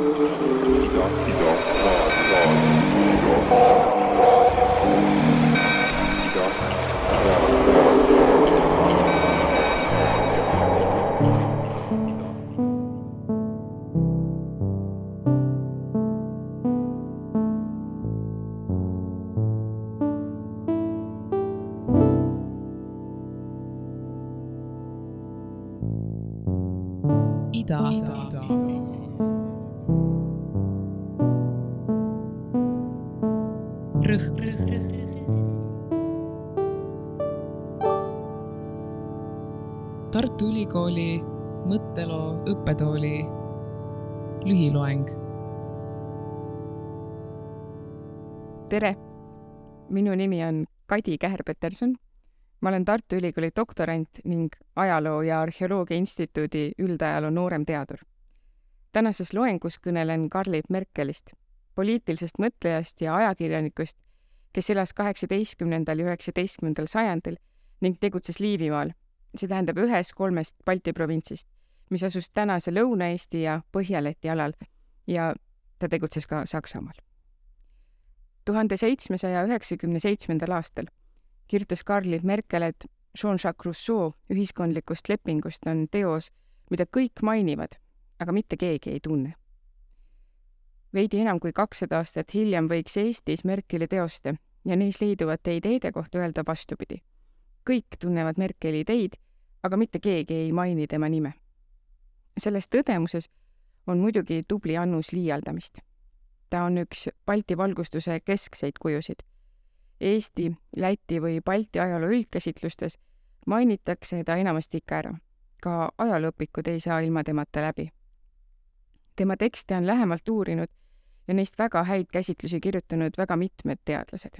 Idó, idó. Õppetooli lühiloeng. tere, minu nimi on Kadi Kähr-Peterson. ma olen Tartu Ülikooli doktorant ning Ajaloo- ja Arheoloogia Instituudi üldajaloo nooremteadur. tänases loengus kõnelen Karl Merkelist, poliitilisest mõtlejast ja ajakirjanikust, kes elas kaheksateistkümnendal ja üheksateistkümnendal sajandil ning tegutses Liivimaal, see tähendab ühes kolmest Balti provintsist, mis asus tänase Lõuna-Eesti ja Põhja-Läti alal ja ta tegutses ka Saksamaal. tuhande seitsmesaja üheksakümne seitsmendal aastal kirjutas Karl Merkel, et Jean-Jacques Rousseau ühiskondlikust lepingust on teos, mida kõik mainivad, aga mitte keegi ei tunne. veidi enam kui kakssada aastat hiljem võiks Eestis Merkeli teoste ja neis leiduvate ideede kohta öelda vastupidi. kõik tunnevad Merkeli ideid, aga mitte keegi ei maini tema nime. Selles tõdemuses on muidugi tubli annus liialdamist. ta on üks Balti valgustuse keskseid kujusid. Eesti, Läti või Balti ajaloo üldkäsitlustes mainitakse ta enamasti ikka ära. ka ajalooõpikud ei saa ilma temata läbi. tema tekste on lähemalt uurinud ja neist väga häid käsitlusi kirjutanud väga mitmed teadlased.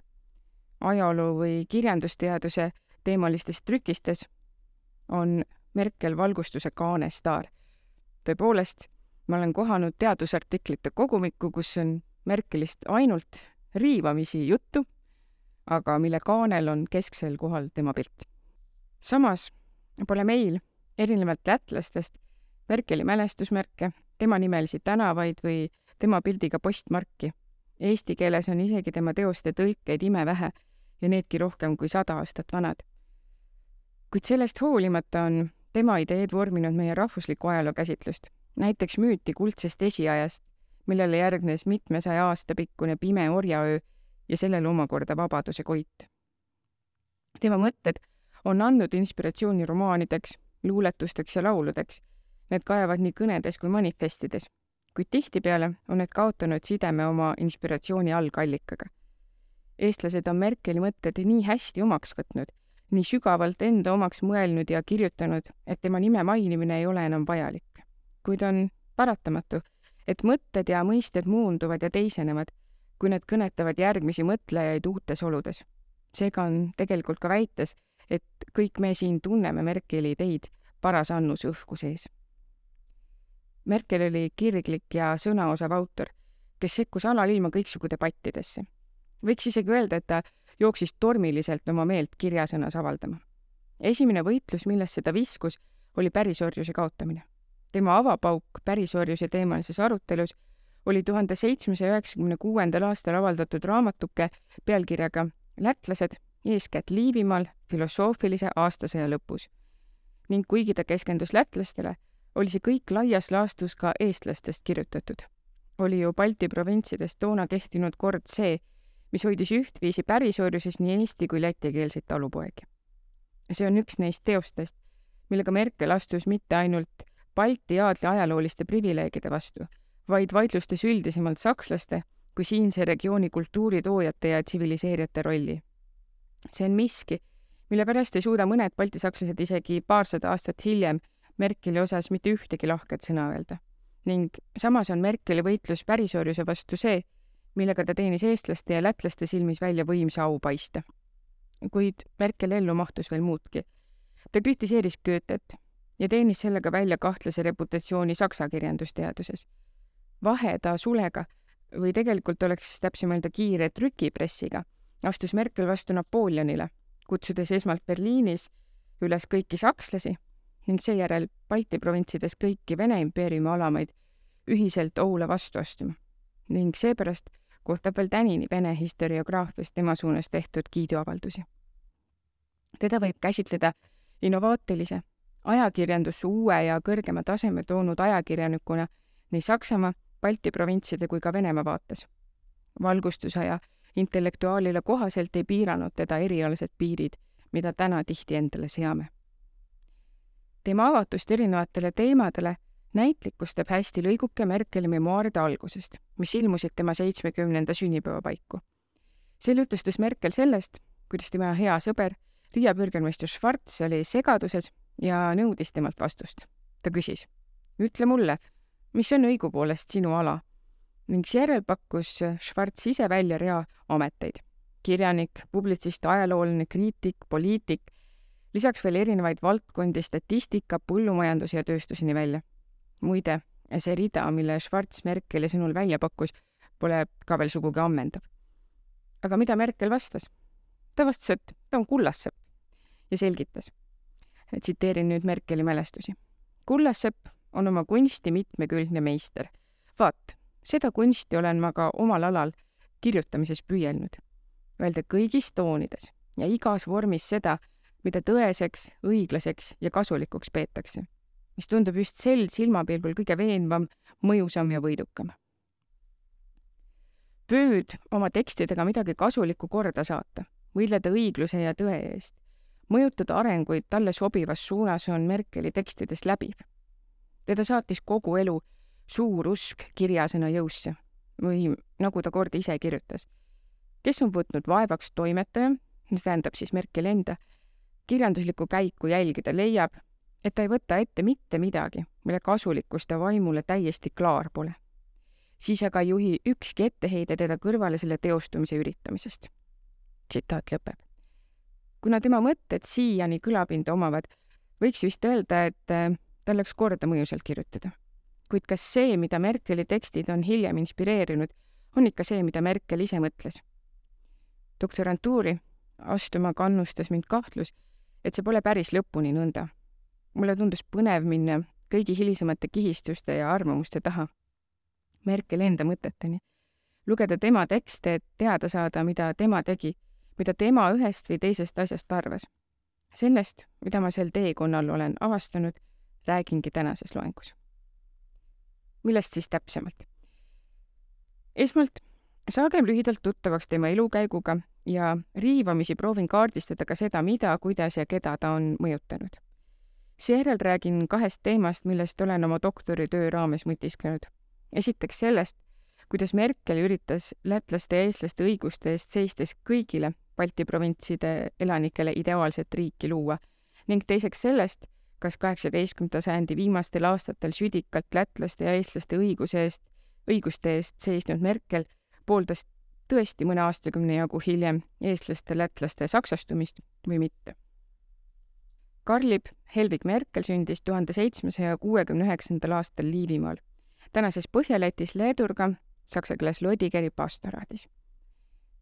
ajaloo või kirjandusteaduse teemalistes trükistes on Merkel valgustuse kaanestaar. Tõepoolest, ma olen kohanud teadusartiklite kogumikku, kus on Merkelist ainult riivamisi juttu, aga mille kaanel on kesksel kohal tema pilt. samas pole meil, erinevalt lätlastest, Merkeli mälestusmärke, tema nimelisi tänavaid või tema pildiga postmarki. Eesti keeles on isegi tema teoste tõlkeid imevähe ja needki rohkem kui sada aastat vanad. kuid sellest hoolimata on tema ideed vorminud meie rahvuslikku ajaloo käsitlust, näiteks müüti kuldsest esiajast, millele järgnes mitmesaja aasta pikkune pime orjaöö ja sellele omakorda vabaduse koit. tema mõtted on andnud inspiratsiooni romaanideks, luuletusteks ja lauludeks. Need kajavad nii kõnedes kui manifestides, kuid tihtipeale on need kaotanud sideme oma inspiratsiooni algallikaga. eestlased on Merkeli mõtted nii hästi omaks võtnud, nii sügavalt enda omaks mõelnud ja kirjutanud, et tema nime mainimine ei ole enam vajalik. kuid on paratamatu, et mõtted ja mõisted muunduvad ja teisenevad, kui need kõnetavad järgmisi mõtlejaid uutes oludes. seega on tegelikult ka väites, et kõik me siin tunneme Merkeli ideid paras annus õhku sees. Merkel oli kirglik ja sõnaosav autor, kes sekkus alailma kõiksugu debattidesse. Võiks isegi öelda, et ta jooksis tormiliselt oma meelt kirjasõnas avaldama. esimene võitlus, millesse ta viskus, oli pärisorjuse kaotamine. tema avapauk pärisorjuse teemalises arutelus oli tuhande seitsmesaja üheksakümne kuuendal aastal avaldatud raamatuke pealkirjaga Lätlased eeskätt Liivimaal filosoofilise aastasõja lõpus. ning kuigi ta keskendus lätlastele, oli see kõik laias laastus ka eestlastest kirjutatud. oli ju Balti provintsides toona kehtinud kord see, mis hoidis ühtviisi pärisorjuses nii eesti kui lätikeelseid talupoegi. see on üks neist teostest, millega Merkel astus mitte ainult Balti aadli ajalooliste privileegide vastu, vaid vaidlustas üldisemalt sakslaste kui siinse regiooni kultuuritoojate ja tsiviliseerijate rolli see on miski, mille pärast ei suuda mõned baltisakslased isegi paarsada aastat hiljem Merkeli osas mitte ühtegi lahket sõna öelda. ning samas on Merkeli võitlus pärisorjuse vastu see, millega ta teenis eestlaste ja lätlaste silmis välja võimsa au paista. kuid Merkeli ellu mahtus veel muudki. ta kritiseeris Goethet ja teenis sellega välja kahtlase reputatsiooni saksa kirjandusteaduses. vahe ta sulega või tegelikult oleks täpsem öelda kiire trükipressiga astus Merkel vastu Napoleonile, kutsudes esmalt Berliinis üles kõiki sakslasi ning seejärel Balti provintsides kõiki Vene impeeriumi alamaid ühiselt ohule vastu astuma ning seepärast kohtab veel tänini Vene historiograafias tema suunas tehtud kiiduavaldusi. teda võib käsitleda innovaatilise, ajakirjandusse uue ja kõrgema taseme toonud ajakirjanikuna nii Saksamaa, Balti provintside kui ka Venemaa vaates. valgustusaja intellektuaalile kohaselt ei piiranud teda erialased piirid, mida täna tihti endale seame. tema avatust erinevatele teemadele näitlikustab hästi lõiguke Merkeli memuaaride algusest, mis ilmusid tema seitsmekümnenda sünnipäeva paiku. seal jutustas Merkel sellest, kuidas tema hea sõber, Riia bürgermeister Schwarz oli segaduses ja nõudis temalt vastust. ta küsis, ütle mulle, mis on õigupoolest sinu ala? ning seejärel pakkus Schwarz ise välja rea ameteid. kirjanik, publitsist, ajaloolane, kriitik, poliitik, lisaks veel erinevaid valdkondi statistika, põllumajanduse ja tööstuseni välja muide, see rida, mille Schwarz Merkeli sõnul välja pakkus, pole ka veel sugugi ammendav. aga mida Merkel vastas? ta vastas, et ta on kullassepp ja selgitas. tsiteerin nüüd Merkeli mälestusi. kullassepp on oma kunsti mitmekülgne meister. vaat, seda kunsti olen ma ka omal alal kirjutamises püüelnud. Öelda kõigis toonides ja igas vormis seda, mida tõeseks, õiglaseks ja kasulikuks peetakse mis tundub just sel silmapilgul kõige veenvam, mõjusam ja võidukam. püüd oma tekstidega midagi kasulikku korda saata, võidelda õigluse ja tõe eest, mõjutada arenguid talle sobivas suunas on Merkeli tekstides läbiv. teda saatis kogu elu suur usk kirjasõna jõusse või nagu ta kord ise kirjutas, kes on võtnud vaevaks toimetaja, see tähendab siis Merkeli enda, kirjanduslikku käiku jälgida, leiab, et ta ei võta ette mitte midagi, mille kasulikkus ta vaimule täiesti klaar pole. siis aga ei juhi ükski etteheide teda kõrvale selle teostumise üritamisest. tsitaat lõpeb. kuna tema mõtted siiani kõlapinda omavad, võiks vist öelda, et äh, tal läks korda mõjusalt kirjutada. kuid kas see, mida Merkeli tekstid on hiljem inspireerinud, on ikka see, mida Merkel ise mõtles? doktorantuuri astuma kannustas mind kahtlus, et see pole päris lõpuni nõnda mulle tundus põnev minna kõigi hilisemate kihistuste ja arvamuste taha, Merkeli enda mõteteni, lugeda tema tekste, et teada saada, mida tema tegi, mida tema ühest või teisest asjast arvas. sellest, mida ma sel teekonnal olen avastanud, räägingi tänases loengus. millest siis täpsemalt? esmalt saagem lühidalt tuttavaks tema elukäiguga ja riivamisi proovin kaardistada ka seda, mida, kuidas ja keda ta on mõjutanud seejärel räägin kahest teemast, millest olen oma doktoritöö raames mõtisklenud. esiteks sellest, kuidas Merkel üritas lätlaste ja eestlaste õiguste eest seistes kõigile Balti provintside elanikele ideaalset riiki luua ning teiseks sellest, kas kaheksateistkümnenda sajandi viimastel aastatel südikalt lätlaste ja eestlaste õiguse eest, õiguste eest seisnud Merkel pooldas tõesti mõne aastakümne jagu hiljem eestlaste-lätlaste saksastumist või mitte Karlib Helvig Merkel sündis tuhande seitsmesaja kuuekümne üheksandal aastal Liivimaal, tänases Põhja-Lätis Leedurga, saksa keeles Lodigeri pastoraadis.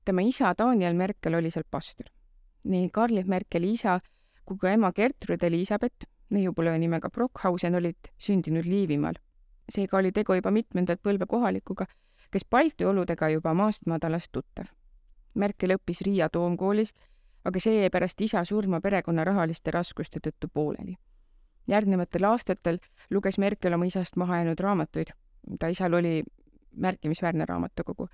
tema isa Daniel Merkel oli seal pastor. nii Karlib Merkeli isa kui ka ema Gertrud Elizabeth, neiupõlve nimega Brockhausen, olid sündinud Liivimaal. seega oli tegu juba mitmendat põlve kohalikuga, kes Balti oludega juba maast madalast tuttav. Merkel õppis Riia toomkoolis aga see jäi pärast isa surma perekonna rahaliste raskuste tõttu pooleli. järgnevatel aastatel luges Merkel oma isast maha jäänud raamatuid, ta isal oli märkimisväärne raamatukogu,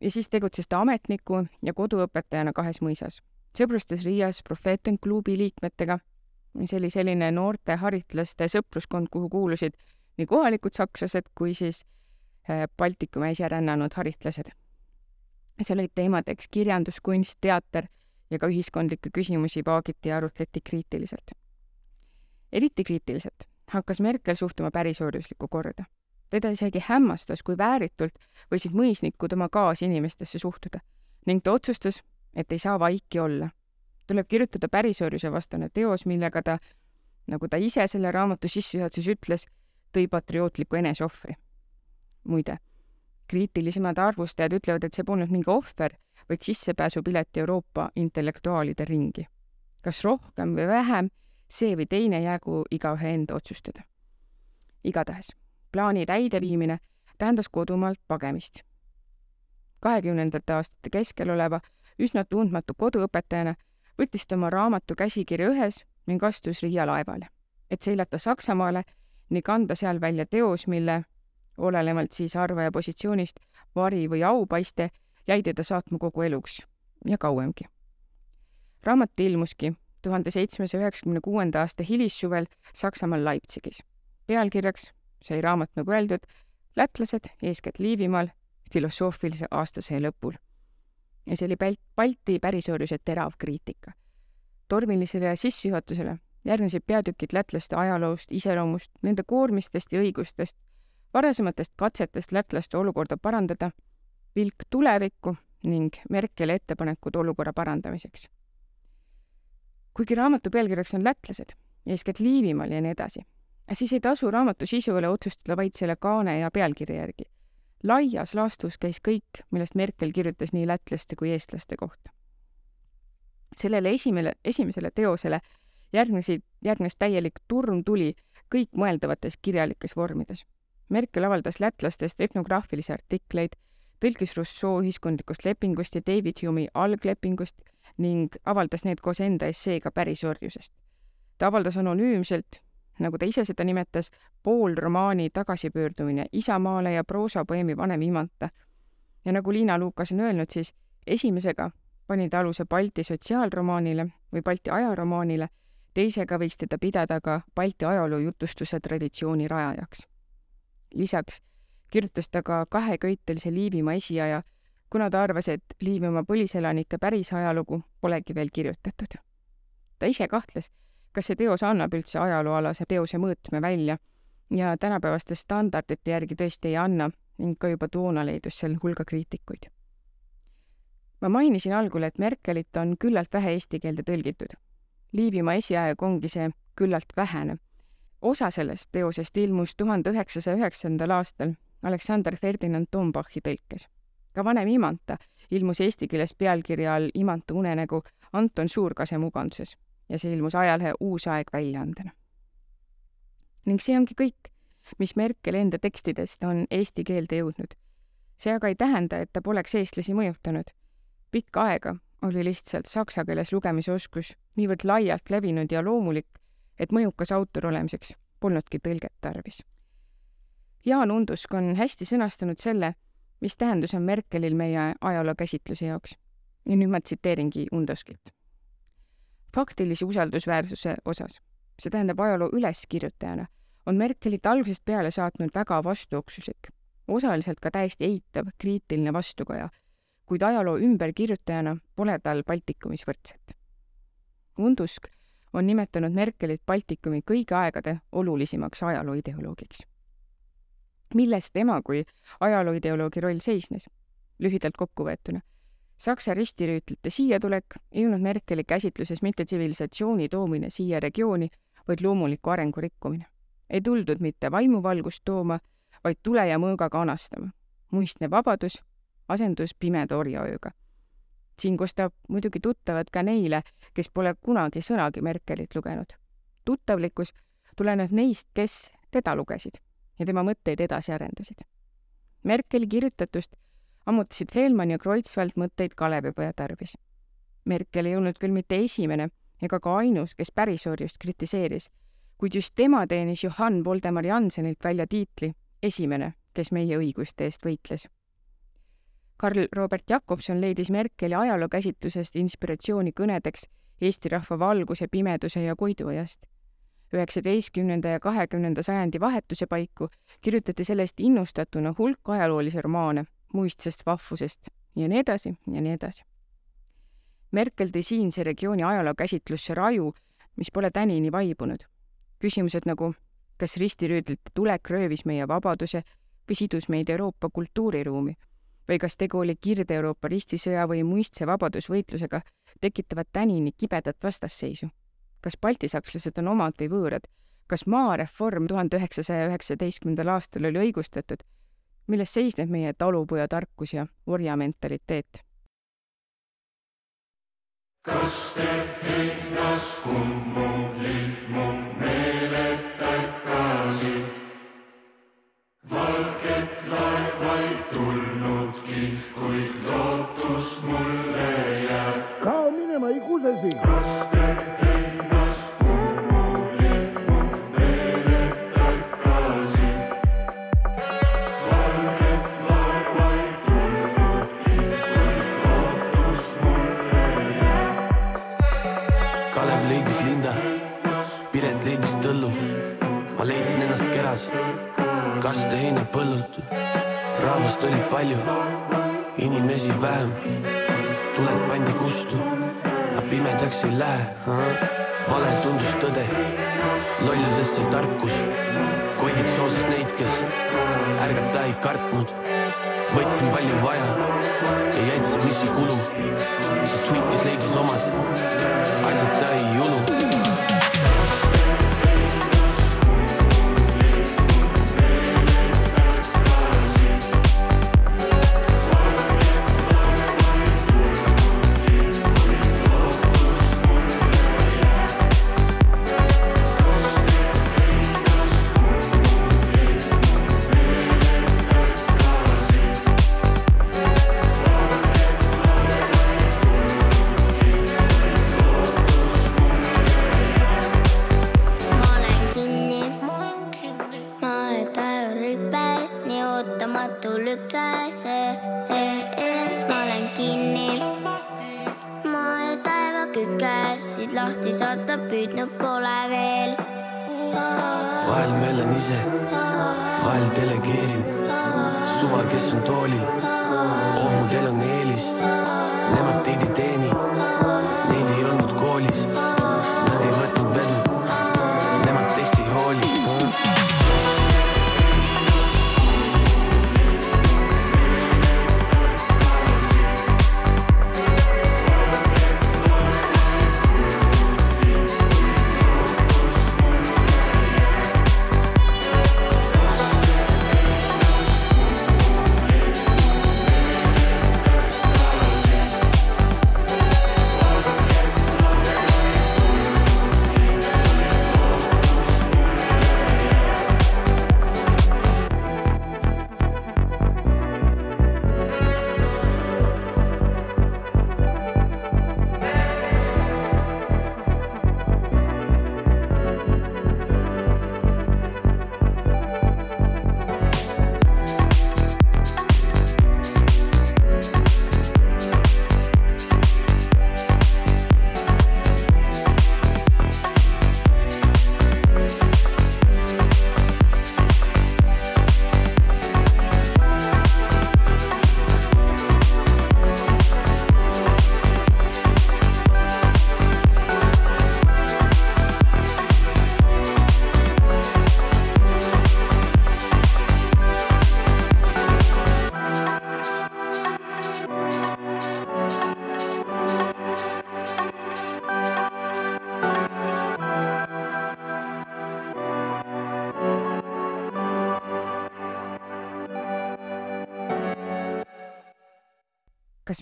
ja siis tegutses ta ametniku ja koduõpetajana kahes mõisas. sõbrustas Riias Propheten klubi liikmetega, see oli selline noorte haritlaste sõpruskond, kuhu kuulusid nii kohalikud sakslased kui siis äh, Baltikumi äsja rännanud haritlased. seal olid teemadeks kirjandus, kunst, teater ja ka ühiskondlikke küsimusi vaagiti ja arutleti kriitiliselt. eriti kriitiliselt hakkas Merkel suhtuma pärisooduslikku korda. teda isegi hämmastas, kui vääritult võisid mõisnikud oma kaasinimestesse suhtuda ning ta otsustas, et ei saa vaiki olla. tuleb kirjutada pärisooduse vastane teos, millega ta, nagu ta ise selle raamatu sissejuhatuses ütles, tõi patriootliku eneseohvri. muide, kriitilisemad arvustajad ütlevad, et see polnud mingi ohver, vaid sissepääsupilet Euroopa intellektuaalide ringi. kas rohkem või vähem, see või teine jäägu igaühe enda otsustada. igatahes, plaani täideviimine tähendas kodumaalt pagemist. kahekümnendate aastate keskel oleva üsna tundmatu koduõpetajana võttis ta oma raamatu käsikirja ühes ning astus Riia laevale, et seilata Saksamaale ning anda seal välja teos, mille olenevalt siis arvaja positsioonist vari või aupaiste jäi teda saatma kogu eluks ja kauemgi. raamat ilmuski tuhande seitsmesaja üheksakümne kuuenda aasta hilissuvel Saksamaal Leipzigis. pealkirjaks sai raamat, nagu öeldud, lätlased, eeskätt Liivimaal, filosoofilise aastasaja lõpul. ja see oli Balti pärisorjuse terav kriitika. tormilisele sissejuhatusele järgnesid peatükid lätlaste ajaloost, iseloomust, nende koormistest ja õigustest, varasematest katsetest lätlaste olukorda parandada, vilk tulevikku ning Merkeli ettepanekud olukorra parandamiseks. kuigi raamatu pealkirjaks on lätlased, eeskätt Liivimaal ja nii edasi, siis ei tasu raamatu sisu üle otsustada vaid selle kaane ja pealkirja järgi. laias laastus käis kõik, millest Merkel kirjutas nii lätlaste kui eestlaste kohta. sellele esimele, esimesele teosele järgnesid, järgnes täielik turmtuli kõikmõeldavates kirjalikes vormides. Merkel avaldas lätlastest etnograafilisi artikleid, tõlkis Rousseau ühiskondlikust lepingust ja David Hume'i alglepingust ning avaldas need koos enda esseega pärisorjusest. ta avaldas anonüümselt, nagu ta ise seda nimetas, poolromaani tagasipöördumine Isamaale ja proosapoeemi Vanem imanta. ja nagu Liina Lukas on öelnud, siis esimesega pani ta aluse Balti sotsiaalromaanile või Balti ajaromaanile teisega võiks teda pidada ka Balti ajaloojutustuse traditsiooni rajajaks. Lisaks kirjutas ta ka kaheköitelise Liivimaa esiaja, kuna ta arvas, et Liivimaa põliselanike päris ajalugu polegi veel kirjutatud. ta ise kahtles, kas see teos annab üldse ajalooalase teose mõõtme välja ja tänapäevaste standardite järgi tõesti ei anna ning ka juba toona leidus seal hulga kriitikuid. ma mainisin algul, et Merkelit on küllalt vähe eesti keelde tõlgitud Liivimaa esiaeg ongi see küllalt vähene. Osa sellest teosest ilmus tuhande üheksasaja üheksandal aastal Aleksander Ferdinand Tombachi tõlkes. ka vanem Imanta ilmus eesti keeles pealkirja all Imanta unenägu Anton Suurkase muganduses ja see ilmus ajalehe Uus Aeg väljaandena. ning see ongi kõik, mis Merkel enda tekstidest on eesti keelde jõudnud. see aga ei tähenda, et ta poleks eestlasi mõjutanud. pikka aega oli lihtsalt saksa keeles lugemisoskus niivõrd laialt levinud ja loomulik, et mõjukas autor olemiseks polnudki tõlget tarvis. Jaan Undusk on hästi sõnastanud selle, mis tähendus on Merkelil meie ajalookäsitluse jaoks. ja nüüd ma tsiteeringi Unduskit. faktilise usaldusväärsuse osas, see tähendab ajaloo üleskirjutajana, on Merkelit algusest peale saatnud väga vastuoksuslik, osaliselt ka täiesti eitav kriitiline vastukaja kuid ajaloo ümberkirjutajana pole tal Baltikumis võrdset. Undusk on nimetanud Merkelit Baltikumi kõigi aegade olulisimaks ajalooideoloogiks. milles tema kui ajalooideoloogi roll seisnes? lühidalt kokkuvõetuna. Saksa ristirüütlite siiatulek ei olnud Merkeli käsitluses mitte tsivilisatsiooni toomine siia regiooni, vaid loomuliku arengu rikkumine. ei tuldud mitte vaimuvalgust tooma, vaid tule ja mõõgaga anastama. muistne vabadus asendus pimeda orjaööga. Siin kostab muidugi tuttavad ka neile, kes pole kunagi sõnagi Merkelit lugenud. tuttavlikkus tuleneb neist, kes teda lugesid ja tema mõtteid edasi arendasid. Merkeli kirjutatust ammutasid Fehlmann ja Kreutzwald mõtteid Kalevipoja tarvis. Merkel ei olnud küll mitte esimene ega ka ainus, kes pärisorjust kritiseeris, kuid just tema teenis Johann Voldemar Jansenilt välja tiitli esimene, kes meie õiguste eest võitles Karl Robert Jakobson leidis Merkeli ajalookäsitlusest inspiratsiooni kõnedeks Eesti rahva valguse, pimeduse ja koiduajast. üheksateistkümnenda ja kahekümnenda sajandi vahetuse paiku kirjutati sellest innustatuna hulk ajaloolisi romaane muistsest vahvusest ja nii edasi ja nii edasi. Merkel tõi siinse regiooni ajalookäsitlusse raju, mis pole tänini vaibunud. küsimused nagu kas ristirüüdlite tulek röövis meie vabaduse või sidus meid Euroopa kultuuriruumi või kas tegu oli Kirde-Euroopa ristisõja või muistse vabadusvõitlusega, tekitavad tänini kibedat vastasseisu. kas baltisakslased on omad või võõrad? kas maareform tuhande üheksasaja üheksateistkümnendal aastal oli õigustatud? milles seisneb meie talupojatarkus ja orjamentaliteet? kas te hinnas kummulihmu meeletaid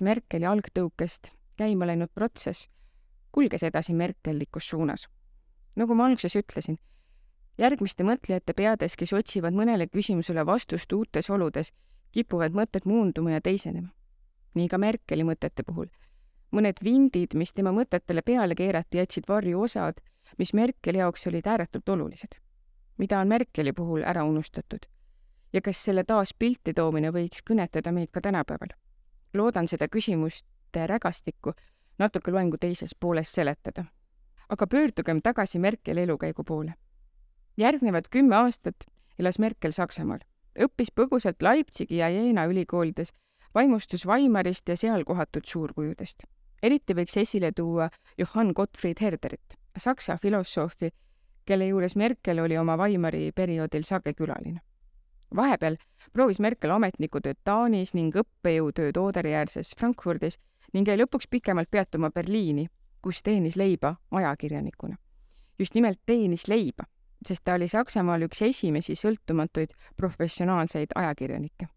kas Merkeli algtõukest käima läinud protsess kulges edasi merkellikus suunas. nagu ma alguses ütlesin, järgmiste mõtlejate peades, kes otsivad mõnele küsimusele vastust uutes oludes, kipuvad mõtted muunduma ja teisenema. nii ka Merkeli mõtete puhul. mõned vindid, mis tema mõtetele peale keerati, jätsid varju osad, mis Merkeli jaoks olid ääretult olulised. mida on Merkeli puhul ära unustatud? ja kas selle taas pilti toomine võiks kõnetada meid ka tänapäeval? Loodan seda küsimuste rägastikku natuke loengu teises pooles seletada. aga pöördugem tagasi Merkeli elukäigu poole. järgnevad kümme aastat elas Merkel Saksamaal, õppis põgusalt Leipzigi ja Jena ülikoolides, vaimustus Weimarist ja seal kohatud suurkujudest. eriti võiks esile tuua Johann Gottfried Herderit, saksa filosoofi, kelle juures Merkel oli oma Weimari perioodil sage külaline vahepeal proovis Merkel ametnikutööd Taanis ning õppejõutööd Ooderi-äärses Frankfurdis ning jäi lõpuks pikemalt peatuma Berliini, kus teenis leiba ajakirjanikuna. just nimelt teenis leiba, sest ta oli Saksamaal üks esimesi sõltumatuid professionaalseid ajakirjanikke.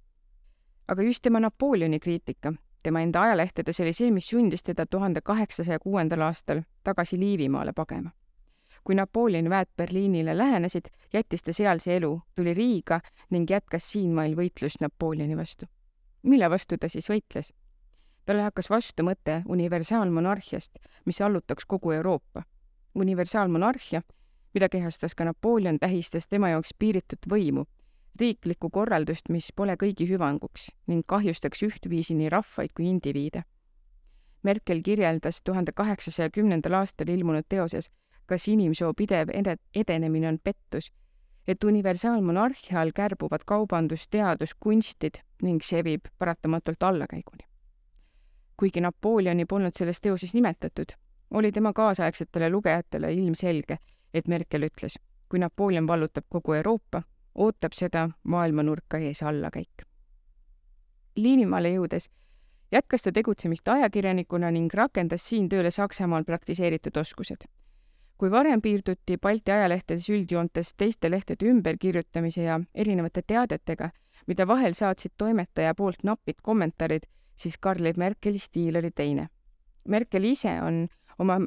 aga just tema Napoleoni kriitika tema enda ajalehtedes oli see, mis sundis teda tuhande kaheksasaja kuuendal aastal tagasi Liivimaale pagema kui Napoleoni väed Berliinile lähenesid, jättis ta sealse elu, tuli Riiga ning jätkas siinmail võitlust Napoleoni vastu. mille vastu ta siis võitles? talle hakkas vastu mõte universaalmonarhiast, mis allutaks kogu Euroopa. universaalmonarhia, mida kehastas ka Napoleon, tähistas tema jaoks piiritut võimu, riiklikku korraldust, mis pole kõigi hüvanguks ning kahjustaks ühtviisi nii rahvaid kui indiviide. Merkel kirjeldas tuhande kaheksasaja kümnendal aastal ilmunud teoses kas inimsoo pidev ede-, edenemine on pettus et universaalmonarhia all kärbuvad kaubandus, teadus, kunstid ning see viib paratamatult allakäiguni. kuigi Napoleoni polnud selles teoses nimetatud, oli tema kaasaegsetele lugejatele ilmselge, et Merkel ütles, kui Napoleon vallutab kogu Euroopa, ootab seda maailmanurka ees allakäik. Liivimaale jõudes jätkas ta tegutsemist ajakirjanikuna ning rakendas siin tööle Saksamaal praktiseeritud oskused. Kui varem piirduti Balti ajalehtedes üldjoontes teiste lehtede ümberkirjutamise ja erinevate teadetega, mida vahel saatsid toimetaja poolt napid kommentaarid, siis Karl Merkeli stiil oli teine. Merkel ise on oma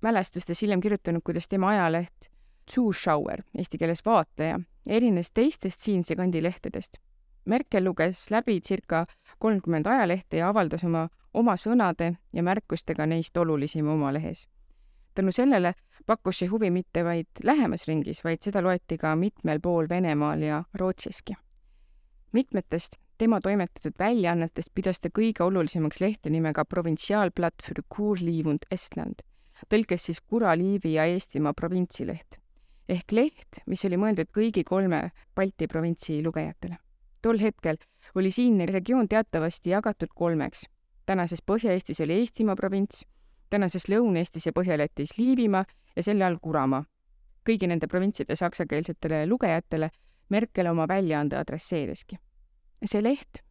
mälestustes hiljem kirjutanud, kuidas tema ajaleht Zuschauer, eesti keeles vaataja, erines teistest siinse kandi lehtedest Merkel luges läbi circa kolmkümmend ajalehte ja avaldas oma, oma sõnade ja märkustega neist olulisima oma lehes. Tänu sellele pakkus see huvi mitte vaid lähemas ringis, vaid seda loeti ka mitmel pool Venemaal ja Rootsiski. mitmetest tema toimetatud väljaannetest pidas ta kõige olulisemaks lehte nimega Provintsiaalplatt für Kurliiv und Estland, tõlkes siis Kuraliivi ja Eestimaa provintsileht ehk leht, mis oli mõeldud kõigi kolme Balti provintsi lugejatele tol hetkel oli siinne regioon teatavasti jagatud kolmeks. tänases Põhja-Eestis oli Eestimaa provints, tänases Lõuna-Eestis ja Põhja-Lätis Liivimaa ja selle all Kuramaa. kõigi nende provintside saksakeelsetele lugejatele Merkel oma väljaande adresseeriski. see leht,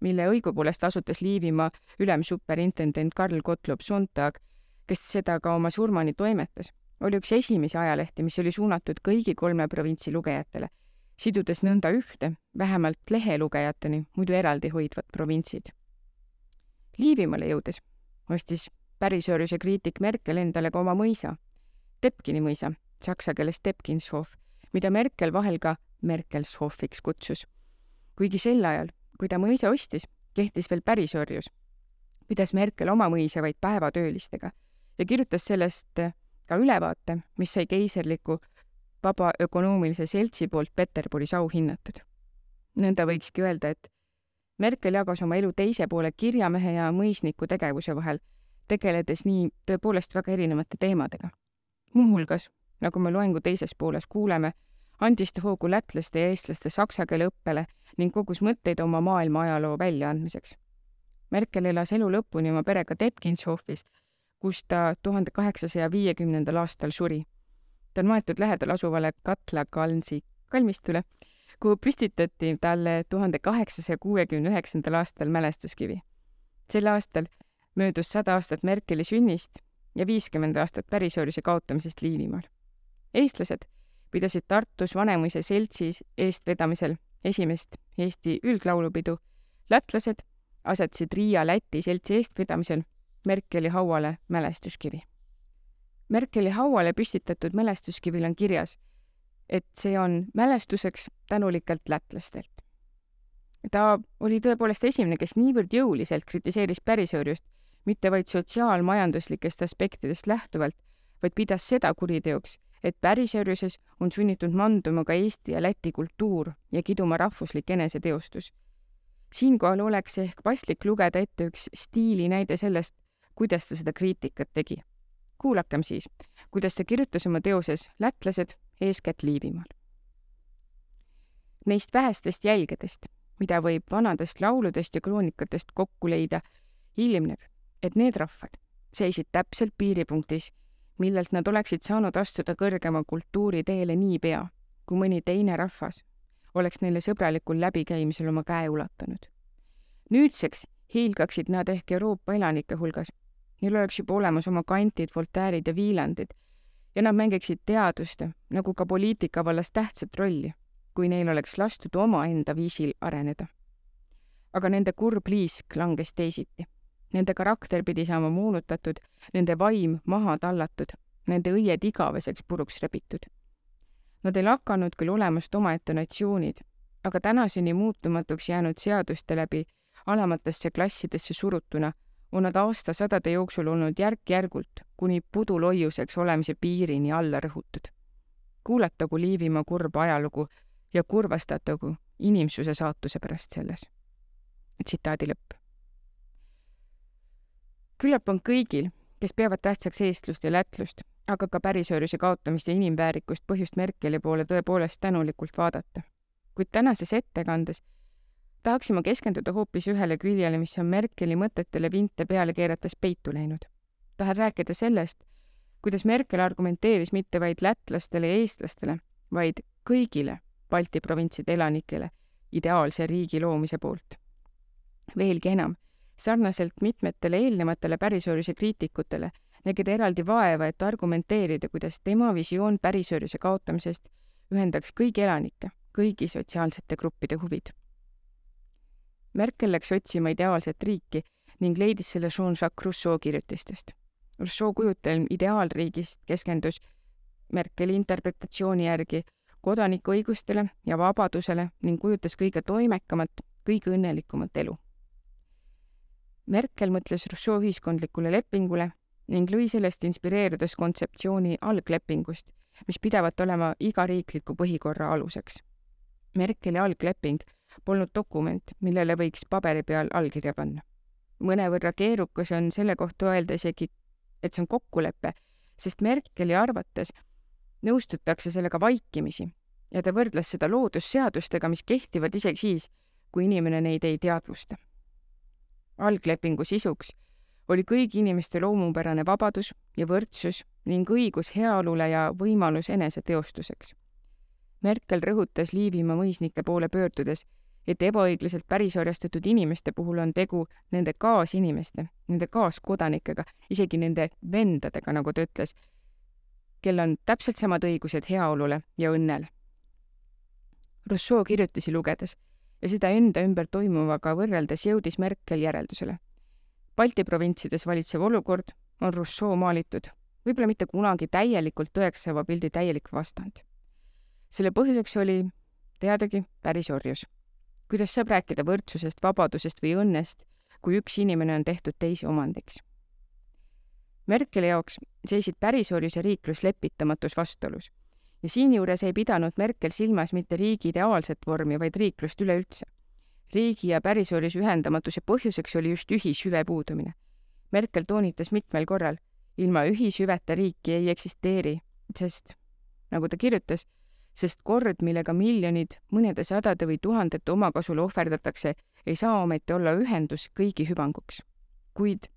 mille õigupoolest asutas Liivimaa ülemsuperintendent Karl Gottlob Sontag, kes seda ka oma surmani toimetas, oli üks esimesi ajalehti, mis oli suunatud kõigi kolme provintsi lugejatele sidudes nõnda ühte, vähemalt lehelugejateni, muidu eraldi hoidvad provintsid. Liivimaale jõudes ostis pärisööruse kriitik Merkel endale ka oma mõisa, Tepkini mõisa, saksa keeles Tepkinshof, mida Merkel vahel ka Merkelshofiks kutsus. kuigi sel ajal, kui ta mõisa ostis, kehtis veel pärisöörjus, pidas Merkel oma mõisa vaid päevatöölistega ja kirjutas sellest ka ülevaate, mis sai keiserliku Vaba Ökonoomilise Seltsi poolt Peterburis auhinnatud. nõnda võikski öelda, et Merkel jagas oma elu teise poole kirjamehe ja mõisniku tegevuse vahel, tegeledes nii tõepoolest väga erinevate teemadega. muuhulgas, nagu me loengu teises pooles kuuleme, andis ta hoogu lätlaste ja eestlaste saksa keele õppele ning kogus mõtteid oma maailma ajaloo väljaandmiseks. Merkel elas elu lõpuni oma perega Tepkinshofis, kus ta tuhande kaheksasaja viiekümnendal aastal suri ta on maetud lähedal asuvale Katla Kalnsi kalmistule, kuhu püstitati talle tuhande kaheksasaja kuuekümne üheksandal aastal mälestuskivi. sel aastal möödus sada aastat Merkeli sünnist ja viiskümmend aastat pärisöörise kaotamisest Liivimaal. eestlased pidasid Tartus Vanemuise seltsis eestvedamisel esimest Eesti üldlaulupidu, lätlased asetasid Riia Läti seltsi eestvedamisel Merkeli hauale mälestuskivi Merkeli hauale püstitatud mälestuskivil on kirjas, et see on mälestuseks tänulikelt lätlastelt. ta oli tõepoolest esimene, kes niivõrd jõuliselt kritiseeris pärisöörjust, mitte vaid sotsiaalmajanduslikest aspektidest lähtuvalt, vaid pidas seda kuriteoks, et pärisöörjuses on sunnitud manduma ka Eesti ja Läti kultuur ja kiduma rahvuslik eneseteostus. siinkohal oleks ehk paslik lugeda ette üks stiilinäide sellest, kuidas ta seda kriitikat tegi kuulakem siis, kuidas ta kirjutas oma teoses Lätlased eeskätt Liivimaal. Neist vähestest jälgedest, mida võib vanadest lauludest ja kroonikatest kokku leida, ilmneb, et need rahvad seisid täpselt piiripunktis, millelt nad oleksid saanud astuda kõrgema kultuuri teele niipea, kui mõni teine rahvas oleks neile sõbralikul läbikäimisel oma käe ulatanud. nüüdseks hiilgaksid nad ehk Euroopa elanike hulgas Neil oleks juba olemas oma kantid, Voltaire'id ja Wielandid ja nad mängiksid teaduste nagu ka poliitika vallas tähtsat rolli, kui neil oleks lastud omaenda viisil areneda. aga nende kurb liisk langes teisiti. Nende karakter pidi saama moonutatud, nende vaim maha tallatud, nende õied igaveseks puruks rebitud. Nad ei lakanud küll olemast omaette natsioonid, aga tänaseni muutumatuks jäänud seaduste läbi alamatesse klassidesse surutuna on nad aastasadade jooksul olnud järk-järgult kuni puduloiuseks olemise piirini alla rõhutud. kuulatagu Liivimaa kurba ajalugu ja kurvastatagu inimsuse saatuse pärast selles. tsitaadi lõpp. Küllap on kõigil, kes peavad tähtsaks eestlust ja lätlust, aga ka pärisoojuse kaotamist ja inimväärikust põhjust Merkeli poole tõepoolest tänulikult vaadata. kuid tänases ettekandes tahaksime keskenduda hoopis ühele küljele, mis on Merkeli mõtetele vinte peale keerates peitu läinud. tahan rääkida sellest, kuidas Merkel argumenteeris mitte vaid lätlastele ja eestlastele, vaid kõigile Balti provintside elanikele ideaalse riigi loomise poolt. veelgi enam, sarnaselt mitmetele eelnevatele pärisoojuse kriitikutele nägi ta eraldi vaeva, et argumenteerida, kuidas tema visioon pärisoojuse kaotamisest ühendaks kõigi elanike, kõigi sotsiaalsete gruppide huvid Merkel läks otsima ideaalset riiki ning leidis selle Jean-Jacques Rousseau kirjutistest. Rousseau kujutelm ideaalriigist keskendus Merkeli interpretatsiooni järgi kodanikuõigustele ja vabadusele ning kujutas kõige toimekamat, kõige õnnelikumat elu. Merkel mõtles Rousseau ühiskondlikule lepingule ning lõi sellest inspireerudes kontseptsiooni alglepingust, mis pidavat olema iga riikliku põhikorra aluseks. Merkeli algleping polnud dokument, millele võiks paberi peal allkirja panna. mõnevõrra keerukas on selle kohta öelda isegi, et see on kokkulepe, sest Merkeli arvates nõustutakse sellega vaikimisi ja ta võrdles seda loodusseadustega, mis kehtivad isegi siis, kui inimene neid ei teadvusta. Alglepingu sisuks oli kõigi inimeste loomupärane vabadus ja võrdsus ning õigus heaolule ja võimalus eneseteostuseks. Merkel rõhutas Liivimaa mõisnike poole pöördudes, et ebaõiglaselt pärisorjastatud inimeste puhul on tegu nende kaasinimeste, nende kaaskodanikega, isegi nende vendadega, nagu ta ütles, kel on täpselt samad õigused heaolule ja õnnele. Rousseau kirjutisi lugedes ja seda enda ümber toimuvaga võrreldes jõudis Merkel järeldusele. Balti provintsides valitsev olukord on Rousseau maalitud võib-olla mitte kunagi täielikult tõeks saava pildi täielik vastand. selle põhjuseks oli teadagi pärisorjus kuidas saab rääkida võrdsusest, vabadusest või õnnest, kui üks inimene on tehtud teise omandiks? Merkeli jaoks seisid pärisorjus ja riiklus lepitamatus vastuolus ja siinjuures ei pidanud Merkel silmas mitte riigi ideaalset vormi, vaid riiklust üleüldse. riigi ja pärisorjuse ühendamatuse põhjuseks oli just ühishüve puudumine. Merkel toonitas mitmel korral, ilma ühishüveta riiki ei eksisteeri, sest nagu ta kirjutas, sest kord, millega miljonid, mõnede sadade või tuhandete omakasule ohverdatakse, ei saa ometi olla ühendus kõigi hüvanguks. kuid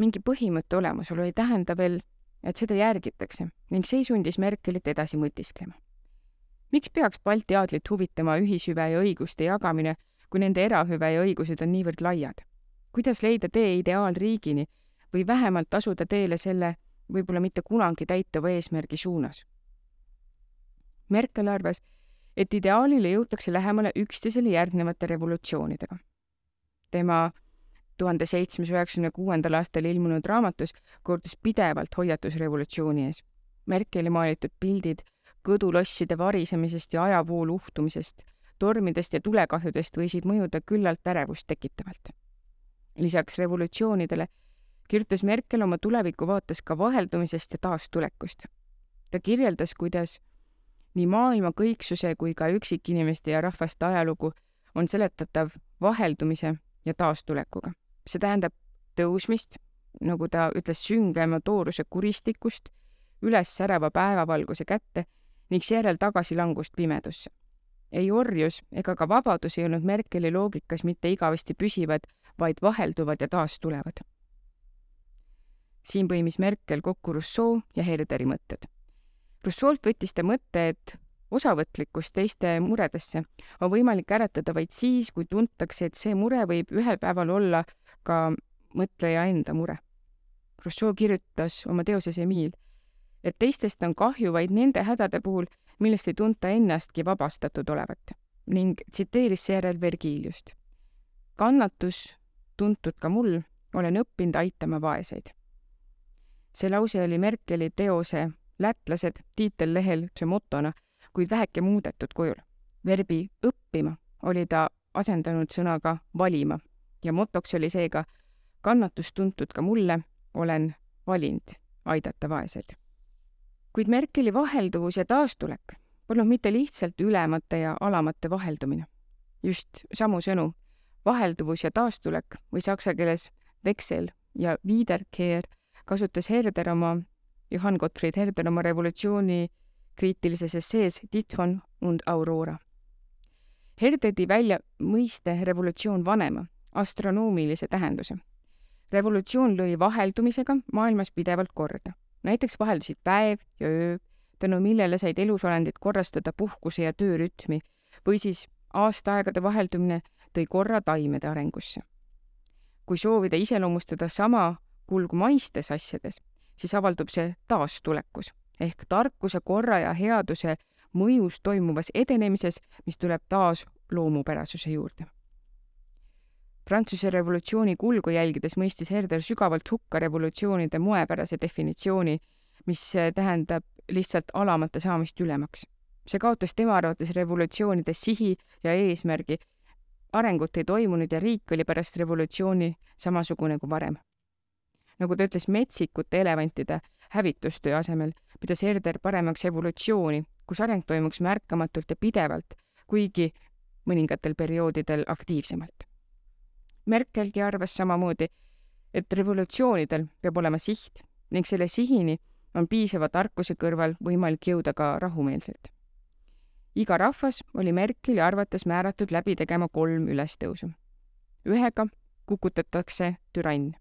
mingi põhimõtte olemasolu ei tähenda veel, et seda järgitakse ning see sundis Merkelit edasi mõtisklema. miks peaks Balti aadlit huvitama ühishüve ja õiguste jagamine, kui nende erahüve ja õigused on niivõrd laiad? kuidas leida tee ideaalriigini või vähemalt asuda teele selle võib-olla mitte kunagi täituva eesmärgi suunas? Merkel arvas, et ideaalile jõutakse lähemale üksteisele järgnevate revolutsioonidega. tema tuhande seitsmesaja üheksakümne kuuendal aastal ilmunud raamatus kordus pidevalt hoiatusrevolutsiooni ees. Merkeli maalitud pildid kõdulosside varisemisest ja ajavoolu uhtumisest, tormidest ja tulekahjudest võisid mõjuda küllalt ärevust tekitavalt. lisaks revolutsioonidele kirjutas Merkel oma tuleviku vaates ka vaheldumisest ja taastulekust. ta kirjeldas, kuidas nii maailma kõiksuse kui ka üksikinimeste ja rahvaste ajalugu on seletatav vaheldumise ja taastulekuga. See tähendab tõusmist, nagu ta ütles, süngema tooruse kuristikust üles särava päevavalguse kätte ning seejärel tagasilangust pimedusse. ei orjus ega ka vabadus ei olnud Merkeli loogikas mitte igavesti püsivad, vaid vahelduvad ja taastulevad. siin põimis Merkel kokku Rousseau ja Herderi mõtted Rousseau'lt võttis ta mõtte, et osavõtlikkust teiste muredesse on võimalik äratada vaid siis, kui tuntakse, et see mure võib ühel päeval olla ka mõtleja enda mure. Rousseau kirjutas oma teoses Emile, et teistest on kahju vaid nende hädade puhul, millest ei tunta ennastki vabastatud olevat ning tsiteeris seejärel Vergiliust. kannatus, tuntud ka mul, olen õppinud aitama vaeseid. see lause oli Merkeli teose lätlased tiitellehel see motona, kuid väheke muudetud kujul. verbi õppima oli ta asendanud sõnaga valima ja motoks oli seega kannatust tuntud ka mulle, olen valinud aidata vaeseid. kuid Merkeli vahelduvus ja taastulek polnud mitte lihtsalt ülemate ja alamate vaheldumine. just samu sõnu, vahelduvus ja taastulek või saksa keeles Wechsel ja Wiederkehr kasutas Herder oma Johann Gottfried Herder oma revolutsiooni kriitilises essees Tithon und Aurora. Herder tõi välja mõiste revolutsioon vanema, astronoomilise tähenduse. revolutsioon lõi vaheldumisega maailmas pidevalt korda. näiteks vaheldusid päev ja öö, tänu millele said elusolendid korrastada puhkuse ja töörütmi või siis aastaaegade vaheldumine tõi korra taimede arengusse. kui soovida iseloomustada sama kulgu maistes asjades, siis avaldub see taastulekus ehk tarkuse, korra ja headuse mõjus toimuvas edenemises, mis tuleb taas loomupärasuse juurde. Prantsuse revolutsiooni kulgu jälgides mõistis Herder sügavalt hukka revolutsioonide moepärase definitsiooni, mis tähendab lihtsalt alamate saamist ülemaks. see kaotas tema arvates revolutsioonide sihi ja eesmärgi. arengut ei toimunud ja riik oli pärast revolutsiooni samasugune kui varem nagu ta ütles, metsikute elevantide hävitustöö asemel pidas Herder paremaks evolutsiooni, kus areng toimuks märkamatult ja pidevalt, kuigi mõningatel perioodidel aktiivsemalt. Merkelgi arvas samamoodi, et revolutsioonidel peab olema siht ning selle sihini on piisava tarkuse kõrval võimalik jõuda ka rahumeelselt. iga rahvas oli Merkeli arvates määratud läbi tegema kolm ülestõusu. ühega kukutatakse türann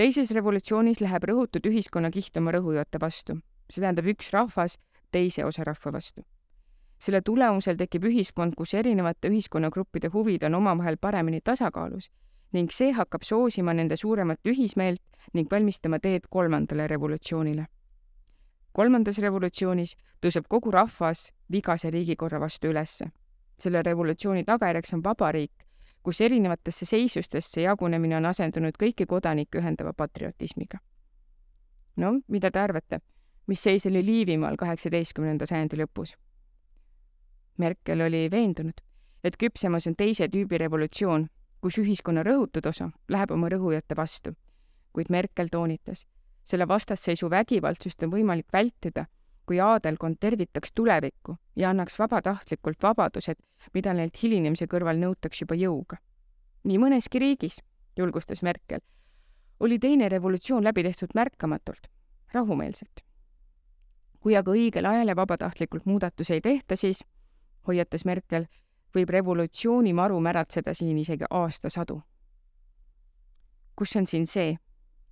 teises revolutsioonis läheb rõhutud ühiskonnakiht oma rõhujate vastu, see tähendab üks rahvas teise osa rahva vastu. selle tulemusel tekib ühiskond, kus erinevate ühiskonnagruppide huvid on omavahel paremini tasakaalus ning see hakkab soosima nende suuremat ühismeelt ning valmistama teed kolmandale revolutsioonile. kolmandas revolutsioonis tõuseb kogu rahvas vigase riigikorra vastu ülesse. selle revolutsiooni tagajärjeks on vabariik, kus erinevatesse seisustesse jagunemine on asendunud kõiki kodanikke ühendava patriotismiga. no mida te arvate, mis seis oli Liivimaal kaheksateistkümnenda sajandi lõpus? Merkel oli veendunud, et küpsemas on teise tüübi revolutsioon, kus ühiskonna rõhutud osa läheb oma rõhujate vastu. kuid Merkel toonitas, selle vastasseisu vägivaldsust on võimalik vältida kui aadelkond tervitaks tulevikku ja annaks vabatahtlikult vabadused, mida neilt hilinemise kõrval nõutaks juba jõuga. nii mõneski riigis, julgustas Merkel, oli teine revolutsioon läbi tehtud märkamatult, rahumeelselt. kui aga õigel ajal ja vabatahtlikult muudatusi ei tehta, siis, hoiatas Merkel, võib revolutsiooni maru märatseda siin isegi aastasadu. kus on siin see,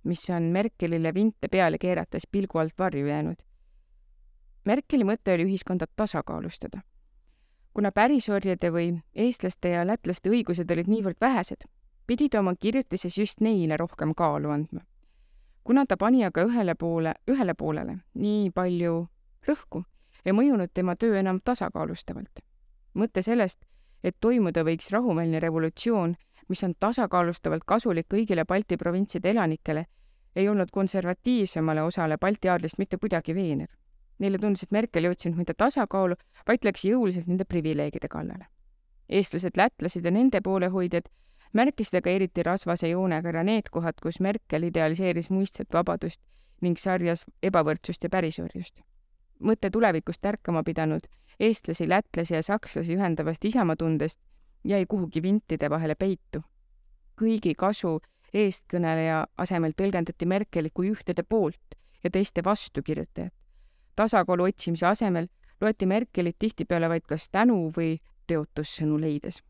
mis on Merkelile vinte peale keerates pilgu alt varju jäänud? Merkeli mõte oli ühiskonda tasakaalustada. kuna pärisorjade või eestlaste ja lätlaste õigused olid niivõrd vähesed, pidi ta oma kirjutises just neile rohkem kaalu andma. kuna ta pani aga ühele poole, ühele poolele nii palju rõhku, ei mõjunud tema töö enam tasakaalustavalt. mõte sellest, et toimuda võiks rahumeelne revolutsioon, mis on tasakaalustavalt kasulik kõigile Balti provintside elanikele, ei olnud konservatiivsemale osale Balti aadlist mitte kuidagi veenev Neile tundus, et Merkel ei otsinud mitte tasakaalu, vaid läks jõuliselt nende privileegide kallale. eestlased, lätlased ja nende poolehoidjad märkisid aga eriti rasvase joonega ära need kohad, kus Merkel idealiseeris muistset vabadust ning sarjas ebavõrdsust ja pärisorjust. mõte tulevikust ärkama pidanud eestlasi, lätlasi ja sakslasi ühendavast isamaatundest jäi kuhugi vintide vahele peitu. kõigi kasu eestkõneleja asemel tõlgendati Merkelit kui ühtede poolt ja teiste vastukirjutajat tasakaalu otsimise asemel loeti Merkelit tihtipeale vaid kas tänu või teotussõnu leides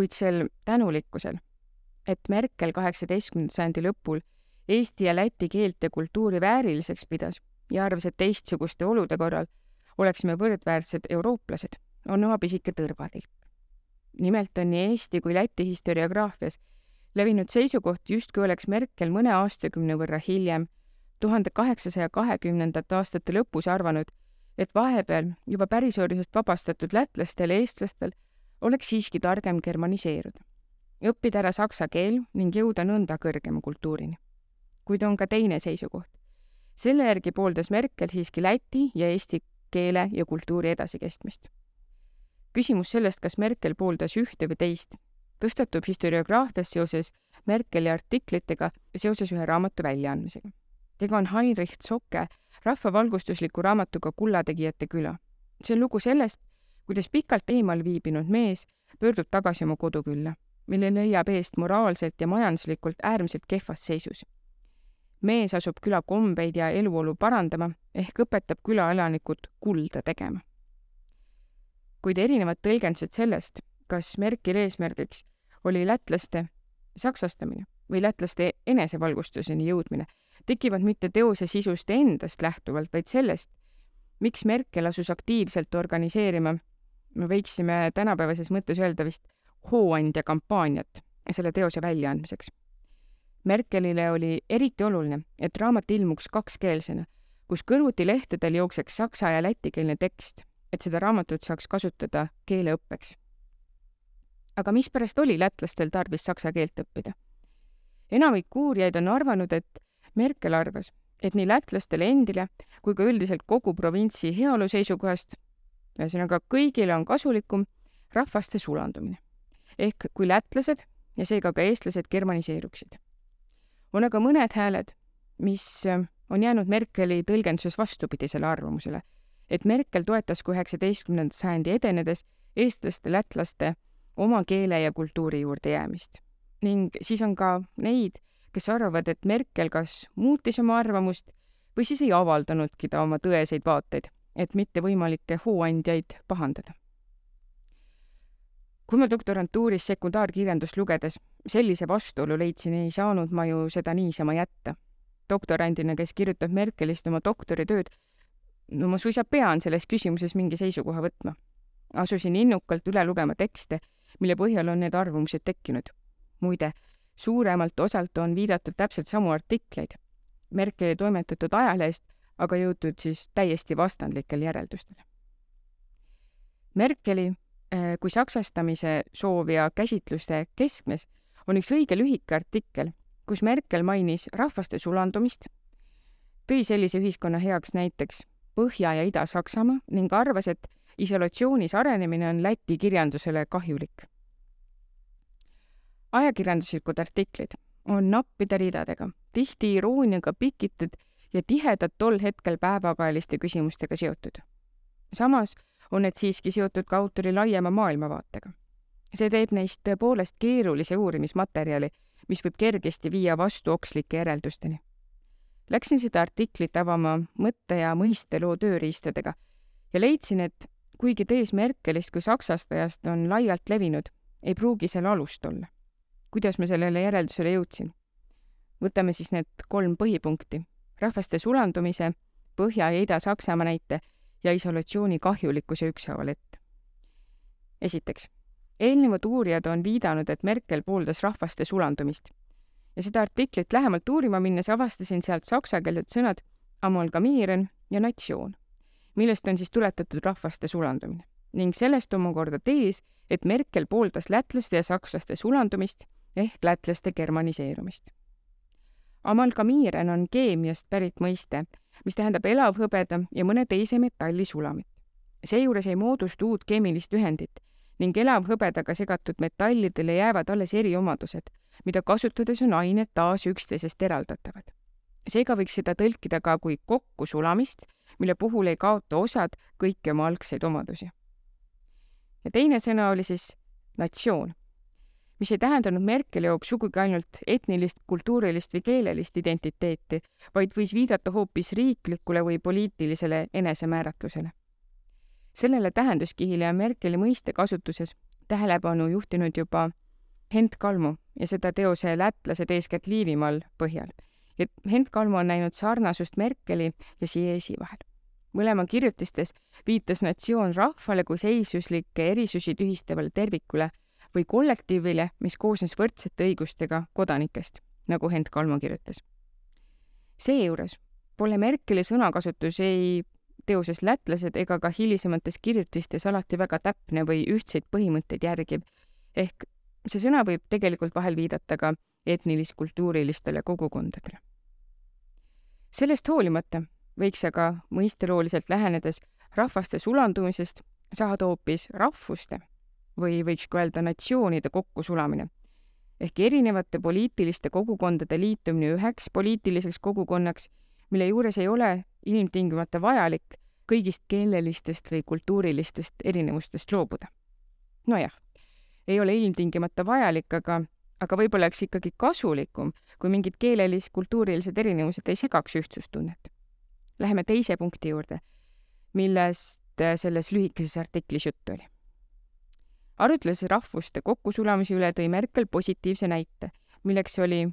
kuid sel tänulikkusel, et Merkel kaheksateistkümnenda sajandi lõpul eesti ja läti keelt ja kultuuri vääriliseks pidas ja arvas, et teistsuguste olude korral oleksime võrdväärsed eurooplased, on oma pisike tõrvatilk. nimelt on nii Eesti kui Läti historiograafias levinud seisukoht, justkui oleks Merkel mõne aastakümne võrra hiljem, tuhande kaheksasaja kahekümnendate aastate lõpus arvanud, et vahepeal juba pärisorjusest vabastatud lätlastel ja eestlastel oleks siiski targem germaniseeruda, õppida ära saksa keel ning jõuda nõnda kõrgema kultuurini. kuid on ka teine seisukoht. selle järgi pooldas Merkel siiski läti ja eesti keele ja kultuuri edasikestmist. küsimus sellest, kas Merkel pooldas ühte või teist, tõstatub historiograafias seoses Merkeli artiklitega seoses ühe raamatu väljaandmisega. tegu on Heinrich Zocke rahvavalgustusliku raamatuga Kullategijate küla. see on lugu sellest, kuidas pikalt eemal viibinud mees pöördub tagasi oma kodukülla, mille leiab eest moraalselt ja majanduslikult äärmiselt kehvas seisus. mees asub küla kombeid ja eluolu parandama ehk õpetab külaelanikud kulda tegema. kuid erinevad tõlgendused sellest, kas Merkeli eesmärgiks oli lätlaste saksastamine või lätlaste enesevalgustuseni jõudmine, tekivad mitte teose sisust endast lähtuvalt, vaid sellest, miks Merkel asus aktiivselt organiseerima, me võiksime tänapäevases mõttes öelda vist hooandja kampaaniat selle teose väljaandmiseks. Merkelile oli eriti oluline, et raamat ilmuks kakskeelsena, kus kõrvuti lehtedel jookseks saksa ja lätikeelne tekst, et seda raamatut saaks kasutada keeleõppeks aga mispärast oli lätlastel tarvis saksa keelt õppida? enamik uurijaid on arvanud, et Merkel arvas, et nii lätlastele endile kui ka üldiselt kogu provintsi heaolu seisukohast, ühesõnaga kõigile on kasulikum rahvaste sulandumine. ehk kui lätlased ja seega ka eestlased germaniseeruksid. on aga mõned hääled, mis on jäänud Merkeli tõlgenduses vastupidisele arvamusele, et Merkel toetas ka üheksateistkümnenda sajandi edenedes eestlaste, lätlaste oma keele ja kultuuri juurde jäämist. ning siis on ka neid, kes arvavad, et Merkel kas muutis oma arvamust või siis ei avaldanudki ta oma tõeseid vaateid, et mitte võimalikke hooandjaid pahandada. kui ma doktorantuuris sekundaarkirjandust lugedes sellise vastuolu leidsin, ei saanud ma ju seda niisama jätta. doktorandina, kes kirjutab Merkelist oma doktoritööd, no ma suisa pean selles küsimuses mingi seisukoha võtma. asusin innukalt üle lugema tekste mille põhjal on need arvamused tekkinud. muide, suuremalt osalt on viidatud täpselt samu artikleid Merkeli toimetatud ajalehest, aga jõutud siis täiesti vastandlikele järeldustele. Merkeli äh, kui saksastamise soovija käsitluste keskmes on üks õige lühike artikkel, kus Merkel mainis rahvaste sulandumist, tõi sellise ühiskonna heaks näiteks Põhja- ja Ida-Saksamaa ning arvas, et isolatsioonis arenemine on Läti kirjandusele kahjulik. ajakirjanduslikud artiklid on nappide ridadega, tihti irooniaga pikitud ja tihedalt tol hetkel päevakajaliste küsimustega seotud. samas on need siiski seotud ka autori laiema maailmavaatega. see teeb neist tõepoolest keerulise uurimismaterjali, mis võib kergesti viia vastuokslike järeldusteni. Läksin seda artiklit avama mõtte- ja mõisteloo tööriistadega ja leidsin, et kuigi tees Merkelist kui saksastajast on laialt levinud, ei pruugi seal alust olla. kuidas ma sellele järeldusele jõudsin? võtame siis need kolm põhipunkti. Rahvaste sulandumise, Põhja- ja Ida-Saksamaa näite ja isolatsiooni kahjulikkuse ükshaaval ette. esiteks, eelnevad uurijad on viidanud, et Merkel pooldas rahvaste sulandumist ja seda artiklit lähemalt uurima minnes avastasin sealt saksakeelsed sõnad amalgamiiren ja natsioon millest on siis tuletatud rahvaste sulandumine ning sellest omakorda tees, et Merkel pooldas lätlaste ja sakslaste sulandumist ehk lätlaste germaniseerumist. Amalgamiiren on keemiast pärit mõiste, mis tähendab elavhõbeda ja mõne teise metalli sulamit. seejuures ei moodustu uut keemilist ühendit ning elavhõbedaga segatud metallidele jäävad alles eriomadused, mida kasutades on ained taas üksteisest eraldatavad seega võiks seda tõlkida ka kui kokkusulamist, mille puhul ei kaota osad kõiki oma algseid omadusi. ja teine sõna oli siis natsioon, mis ei tähendanud Merkeli jaoks sugugi ainult etnilist, kultuurilist või keelelist identiteeti, vaid võis viidata hoopis riiklikule või poliitilisele enesemääratlusele. sellele tähenduskihile on Merkeli mõiste kasutuses tähelepanu juhtinud juba Hent Kalmo ja seda teose Lätlased eeskätt Liivimaal põhjal. et Hent Kalmo on näinud sarnasust Merkeli ja Siesi vahel. mõlema kirjutistes viitas natsioon rahvale kui seisluslikke erisusi tühistavale tervikule või kollektiivile, mis koosnes võrdsete õigustega kodanikest, nagu Hent Kalmo kirjutas. seejuures pole Merkeli sõnakasutus ei teoses Lätlased ega ka hilisemates kirjutistes alati väga täpne või ühtseid põhimõtteid järgiv, ehk see sõna võib tegelikult vahel viidata ka etnilis-kultuurilistele kogukondadele. sellest hoolimata võiks aga mõistelooliselt lähenedes rahvaste sulandumisest saada hoopis rahvuste või võiks ka öelda natsioonide kokkusulamine ehk erinevate poliitiliste kogukondade liitumine üheks poliitiliseks kogukonnaks, mille juures ei ole inimtingimata vajalik kõigist keelelistest või kultuurilistest erinevustest loobuda. nojah, ei ole ilmtingimata vajalik, aga, aga võib-olla oleks ikkagi kasulikum, kui mingid keelelis-kultuurilised erinevused ei segaks ühtsustunnet. Läheme teise punkti juurde, millest selles lühikeses artiklis juttu oli arutles rahvuste kokkusulamise üle, tõi Merkel positiivse näite, milleks oli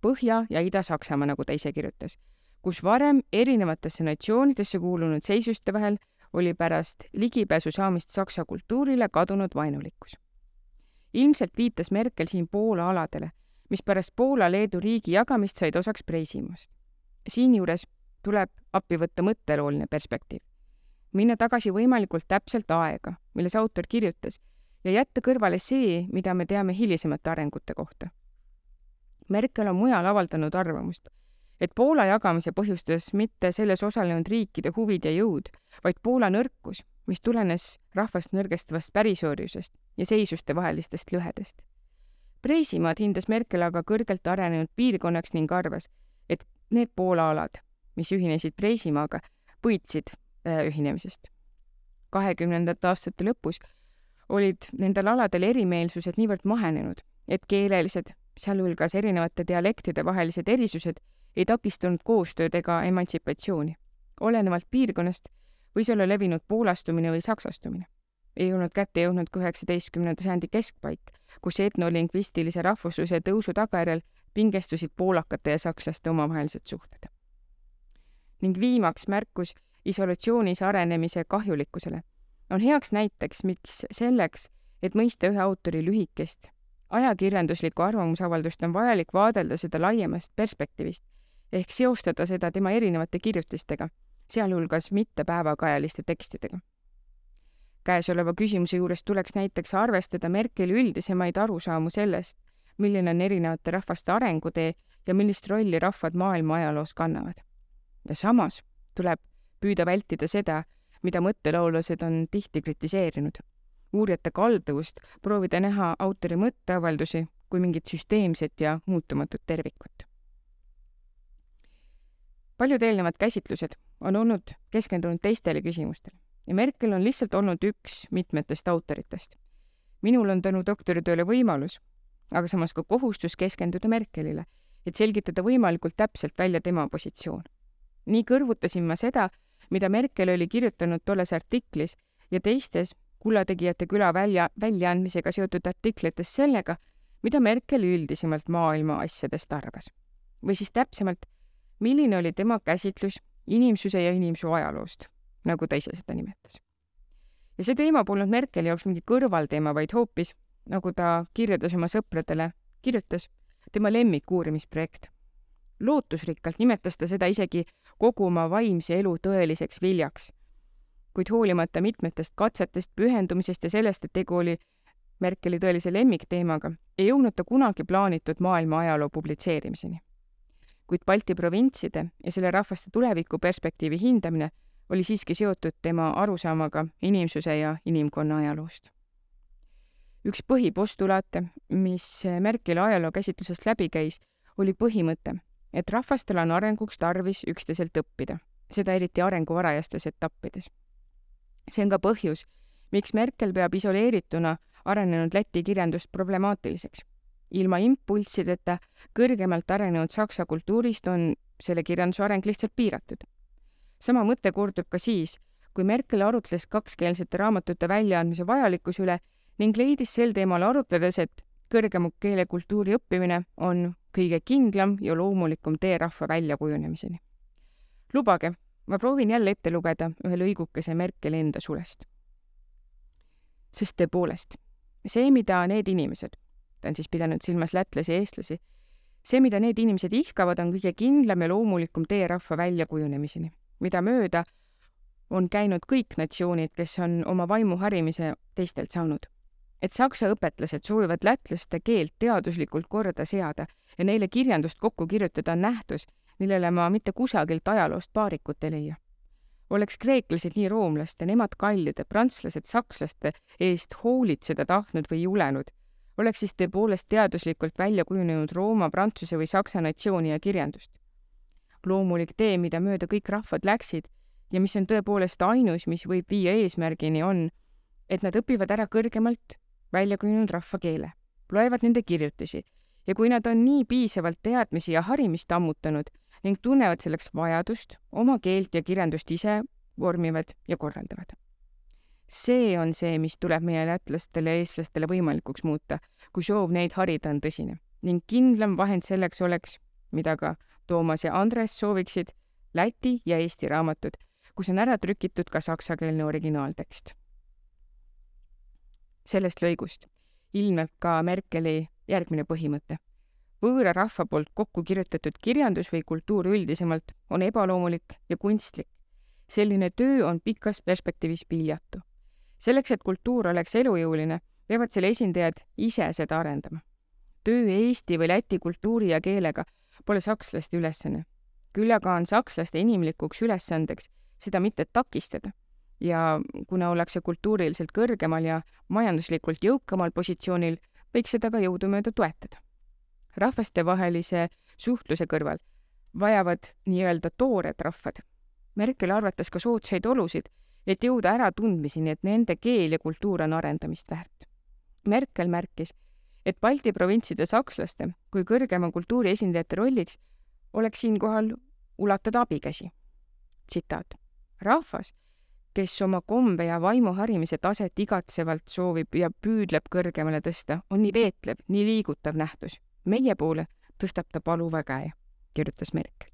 Põhja- ja Ida-Saksamaa, nagu ta ise kirjutas, kus varem erinevatesse natsioonidesse kuulunud seisuste vahel oli pärast ligipääsu saamist Saksa kultuurile kadunud vaenulikkus. ilmselt viitas Merkel siin Poola aladele, mis pärast Poola-Leedu riigi jagamist said osaks Preisimaast. siinjuures tuleb appi võtta mõttelooline perspektiiv. minna tagasi võimalikult täpselt aega, milles autor kirjutas ja jätta kõrvale see, mida me teame hilisemate arengute kohta. Merkel on mujal avaldanud arvamust, et Poola jagamise põhjustas mitte selles osalenud riikide huvid ja jõud, vaid Poola nõrkus, mis tulenes rahvast nõrgestavast pärisorjusest ja seisuste vahelistest lõhedest. Preisimaad hindas Merkel aga kõrgelt arenenud piirkonnaks ning arvas, et need Poola alad, mis ühinesid Preisimaaga, võitsid äh, ühinemisest. kahekümnendate aastate lõpus olid nendel aladel erimeelsused niivõrd mahenenud, et keelelised, sealhulgas erinevate dialektide vahelised erisused ei takistanud koostööd ega emantsipatsiooni. olenevalt piirkonnast võis olla levinud poolastumine või saksastumine. ei olnud kätte jõudnud ka üheksateistkümnenda sajandi keskpaik, kus etnolingvistilise rahvusluse tõusu tagajärjel pingestusid poolakate ja sakslaste omavahelised suhted. ning viimaks märkus isolatsioonis arenemise kahjulikkusele on heaks näiteks, miks selleks, et mõista ühe autori lühikest ajakirjanduslikku arvamusavaldust, on vajalik vaadelda seda laiemast perspektiivist ehk seostada seda tema erinevate kirjutistega, sealhulgas mitte päevakajaliste tekstidega. käesoleva küsimuse juures tuleks näiteks arvestada Merkeli üldisemaid arusaamu sellest, milline on erinevate rahvaste arengutee ja millist rolli rahvad maailma ajaloos kannavad. ja samas tuleb püüda vältida seda, mida mõttelaulased on tihti kritiseerinud. uurijate kalduvust proovida näha autori mõtteavaldusi kui mingit süsteemset ja muutumatut tervikut. paljud eelnevad käsitlused on olnud keskendunud teistele küsimustele ja Merkel on lihtsalt olnud üks mitmetest autoritest. minul on tänu doktoritööle võimalus, aga samas ka kohustus keskenduda Merkelile, et selgitada võimalikult täpselt välja tema positsioon. nii kõrvutasin ma seda, mida Merkel oli kirjutanud tolles artiklis ja teistes Kullategijate küla välja, väljaandmisega seotud artiklites sellega, mida Merkel üldisemalt maailma asjadest arvas. või siis täpsemalt, milline oli tema käsitlus inimsuse ja inimsuu ajaloost, nagu ta ise seda nimetas. ja see teema polnud Merkeli jaoks mingi kõrvalteema, vaid hoopis, nagu ta kirjeldas oma sõpradele, kirjutas, tema lemmikuurimisprojekt lootusrikkalt nimetas ta seda isegi kogu oma vaimse elu tõeliseks viljaks. kuid hoolimata mitmetest katsetest, pühendumisest ja sellest, et tegu oli Merkeli tõelise lemmikteemaga, ei jõudnud ta kunagi plaanitud maailma ajaloo publitseerimiseni. kuid Balti provintside ja selle rahvaste tulevikuperspektiivi hindamine oli siiski seotud tema arusaamaga inimsuse ja inimkonna ajaloost. üks põhipostulaate, mis Merkeli ajaloo käsitlusest läbi käis, oli põhimõte, et rahvastel on arenguks tarvis üksteiselt õppida, seda eriti arengu varajastes etappides. see on ka põhjus, miks Merkel peab isoleerituna arenenud Läti kirjandust problemaatiliseks. ilma impulssideta kõrgemalt arenenud saksa kultuurist on selle kirjanduse areng lihtsalt piiratud. sama mõte kordub ka siis, kui Merkel arutles kakskeelsete raamatute väljaandmise vajalikkuse üle ning leidis sel teemal arutledes, et kõrgema keelekultuuri õppimine on kõige kindlam ja loomulikum tee rahva väljakujunemiseni. lubage, ma proovin jälle ette lugeda ühe lõigukese Merkeli enda sulest. sest tõepoolest, see, mida need inimesed, ta on siis pidanud silmas lätlasi ja eestlasi, see, mida need inimesed ihkavad, on kõige kindlam ja loomulikum tee rahva väljakujunemiseni, mida mööda on käinud kõik natsioonid, kes on oma vaimu harimise teistelt saanud. Et saksa õpetlased soovivad lätlaste keelt teaduslikult korda seada ja neile kirjandust kokku kirjutada, on nähtus, millele ma mitte kusagilt ajaloost paarikut ei leia. oleks kreeklased nii roomlaste, nemad kallide, prantslased sakslaste eest hoolitseda tahtnud või julenud, oleks siis tõepoolest teaduslikult välja kujunenud Rooma, Prantsuse või Saksa natsiooni ja kirjandust. loomulik tee, mida mööda kõik rahvad läksid ja mis on tõepoolest ainus, mis võib viia eesmärgini, on, et nad õpivad ära kõrgemalt välja kujunenud rahvakeele, loevad nende kirjutisi ja kui nad on nii piisavalt teadmisi ja harimist ammutanud ning tunnevad selleks vajadust, oma keelt ja kirjandust ise vormivad ja korraldavad. see on see, mis tuleb meie lätlastele ja eestlastele võimalikuks muuta, kui soov neid harida on tõsine ning kindlam vahend selleks oleks, mida ka Toomas ja Andres sooviksid, Läti ja Eesti raamatud kus on ära trükitud ka saksakeelne originaaltekst. Sellest lõigust ilmneb ka Merkeli järgmine põhimõte. võõra rahva poolt kokku kirjutatud kirjandus või kultuur üldisemalt on ebaloomulik ja kunstlik. selline töö on pikas perspektiivis viljatu. selleks, et kultuur oleks elujõuline, peavad selle esindajad ise seda arendama. töö eesti või läti kultuuri ja keelega pole sakslaste ülesanne. küll aga on sakslaste inimlikuks ülesandeks seda mitte takistada. Ja kuna ollakse kultuuriliselt kõrgemal ja majanduslikult jõukamal positsioonil, võiks seda ka jõudumööda toetada. rahvastevahelise suhtluse kõrval vajavad nii-öelda toored rahvad. Merkel arvates ka soodsaid olusid, et jõuda äratundmiseni, et nende keel ja kultuur on arendamist väärt. Merkel märkis, et Balti provintside sakslaste kui kõrgema kultuuri esindajate rolliks oleks siinkohal ulatada abikäsi. tsitaat rahvas, kes oma kombe ja vaimu harimise taset igatsevalt soovib ja püüdleb kõrgemale tõsta, on nii veetlev, nii liigutav nähtus. meie poole tõstab ta paluva käe, kirjutas Merkel.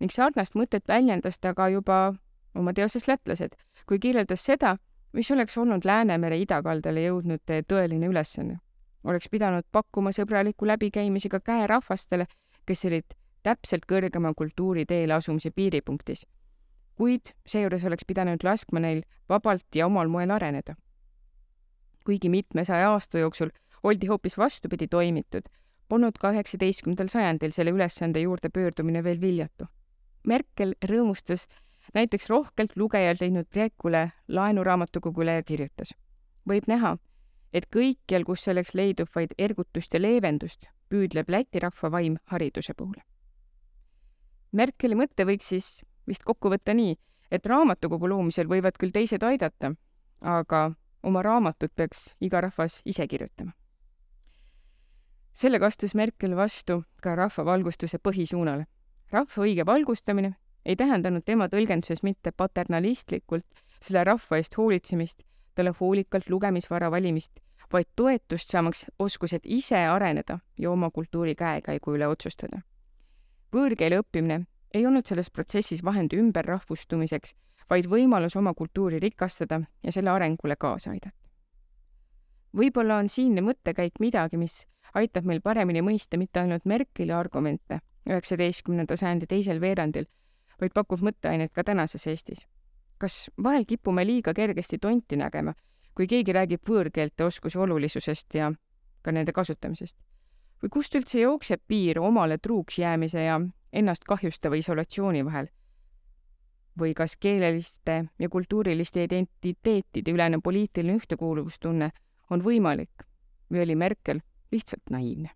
ning sarnast mõtet väljendas ta ka juba oma teoses Lätlased, kui kirjeldas seda, mis oleks olnud Läänemere idakaldale jõudnud tõeline ülesanne. oleks pidanud pakkuma sõbraliku läbikäimise ka käe rahvastele, kes olid täpselt kõrgema kultuuri teele asumise piiripunktis kuid seejuures oleks pidanud laskma neil vabalt ja omal moel areneda. kuigi mitmesaja aasta jooksul oldi hoopis vastupidi toimitud, polnud ka üheksateistkümnendal sajandil selle ülesande juurde pöördumine veel viljatu. Merkel rõõmustas näiteks rohkelt lugejaid leidnud Prekule laenuraamatukogule ja kirjutas. võib näha, et kõikjal, kus selleks leidub vaid ergutust ja leevendust, püüdleb Läti rahva vaim hariduse poole. Merkeli mõte võiks siis vist kokku võtta nii, et raamatukogu loomisel võivad küll teised aidata, aga oma raamatut peaks iga rahvas ise kirjutama. sellega astus Merkel vastu ka rahvavalgustuse põhisuunale. rahva õige valgustamine ei tähendanud tema tõlgenduses mitte paternalistlikult selle rahva eest hoolitsemist, talle hoolikalt lugemisvara valimist, vaid toetust saamaks oskused ise areneda ja oma kultuuri käekäigu üle otsustada. võõrkeele õppimine ei olnud selles protsessis vahend ümberrahvustumiseks, vaid võimalus oma kultuuri rikastada ja selle arengule kaasa aidata. võib-olla on siinne mõttekäik midagi, mis aitab meil paremini mõista mitte ainult Merkeli argumente üheksateistkümnenda sajandi teisel veerandil, vaid pakub mõtteainet ka tänases Eestis. kas vahel kipume liiga kergesti tonti nägema, kui keegi räägib võõrkeelte oskuse olulisusest ja ka nende kasutamisest? või kust üldse jookseb piir omale truuks jäämise ja ennast kahjustava isolatsiooni vahel? või kas keeleliste ja kultuuriliste identiteetide ülene poliitiline ühtekuuluvustunne on võimalik või oli Merkel lihtsalt naiivne?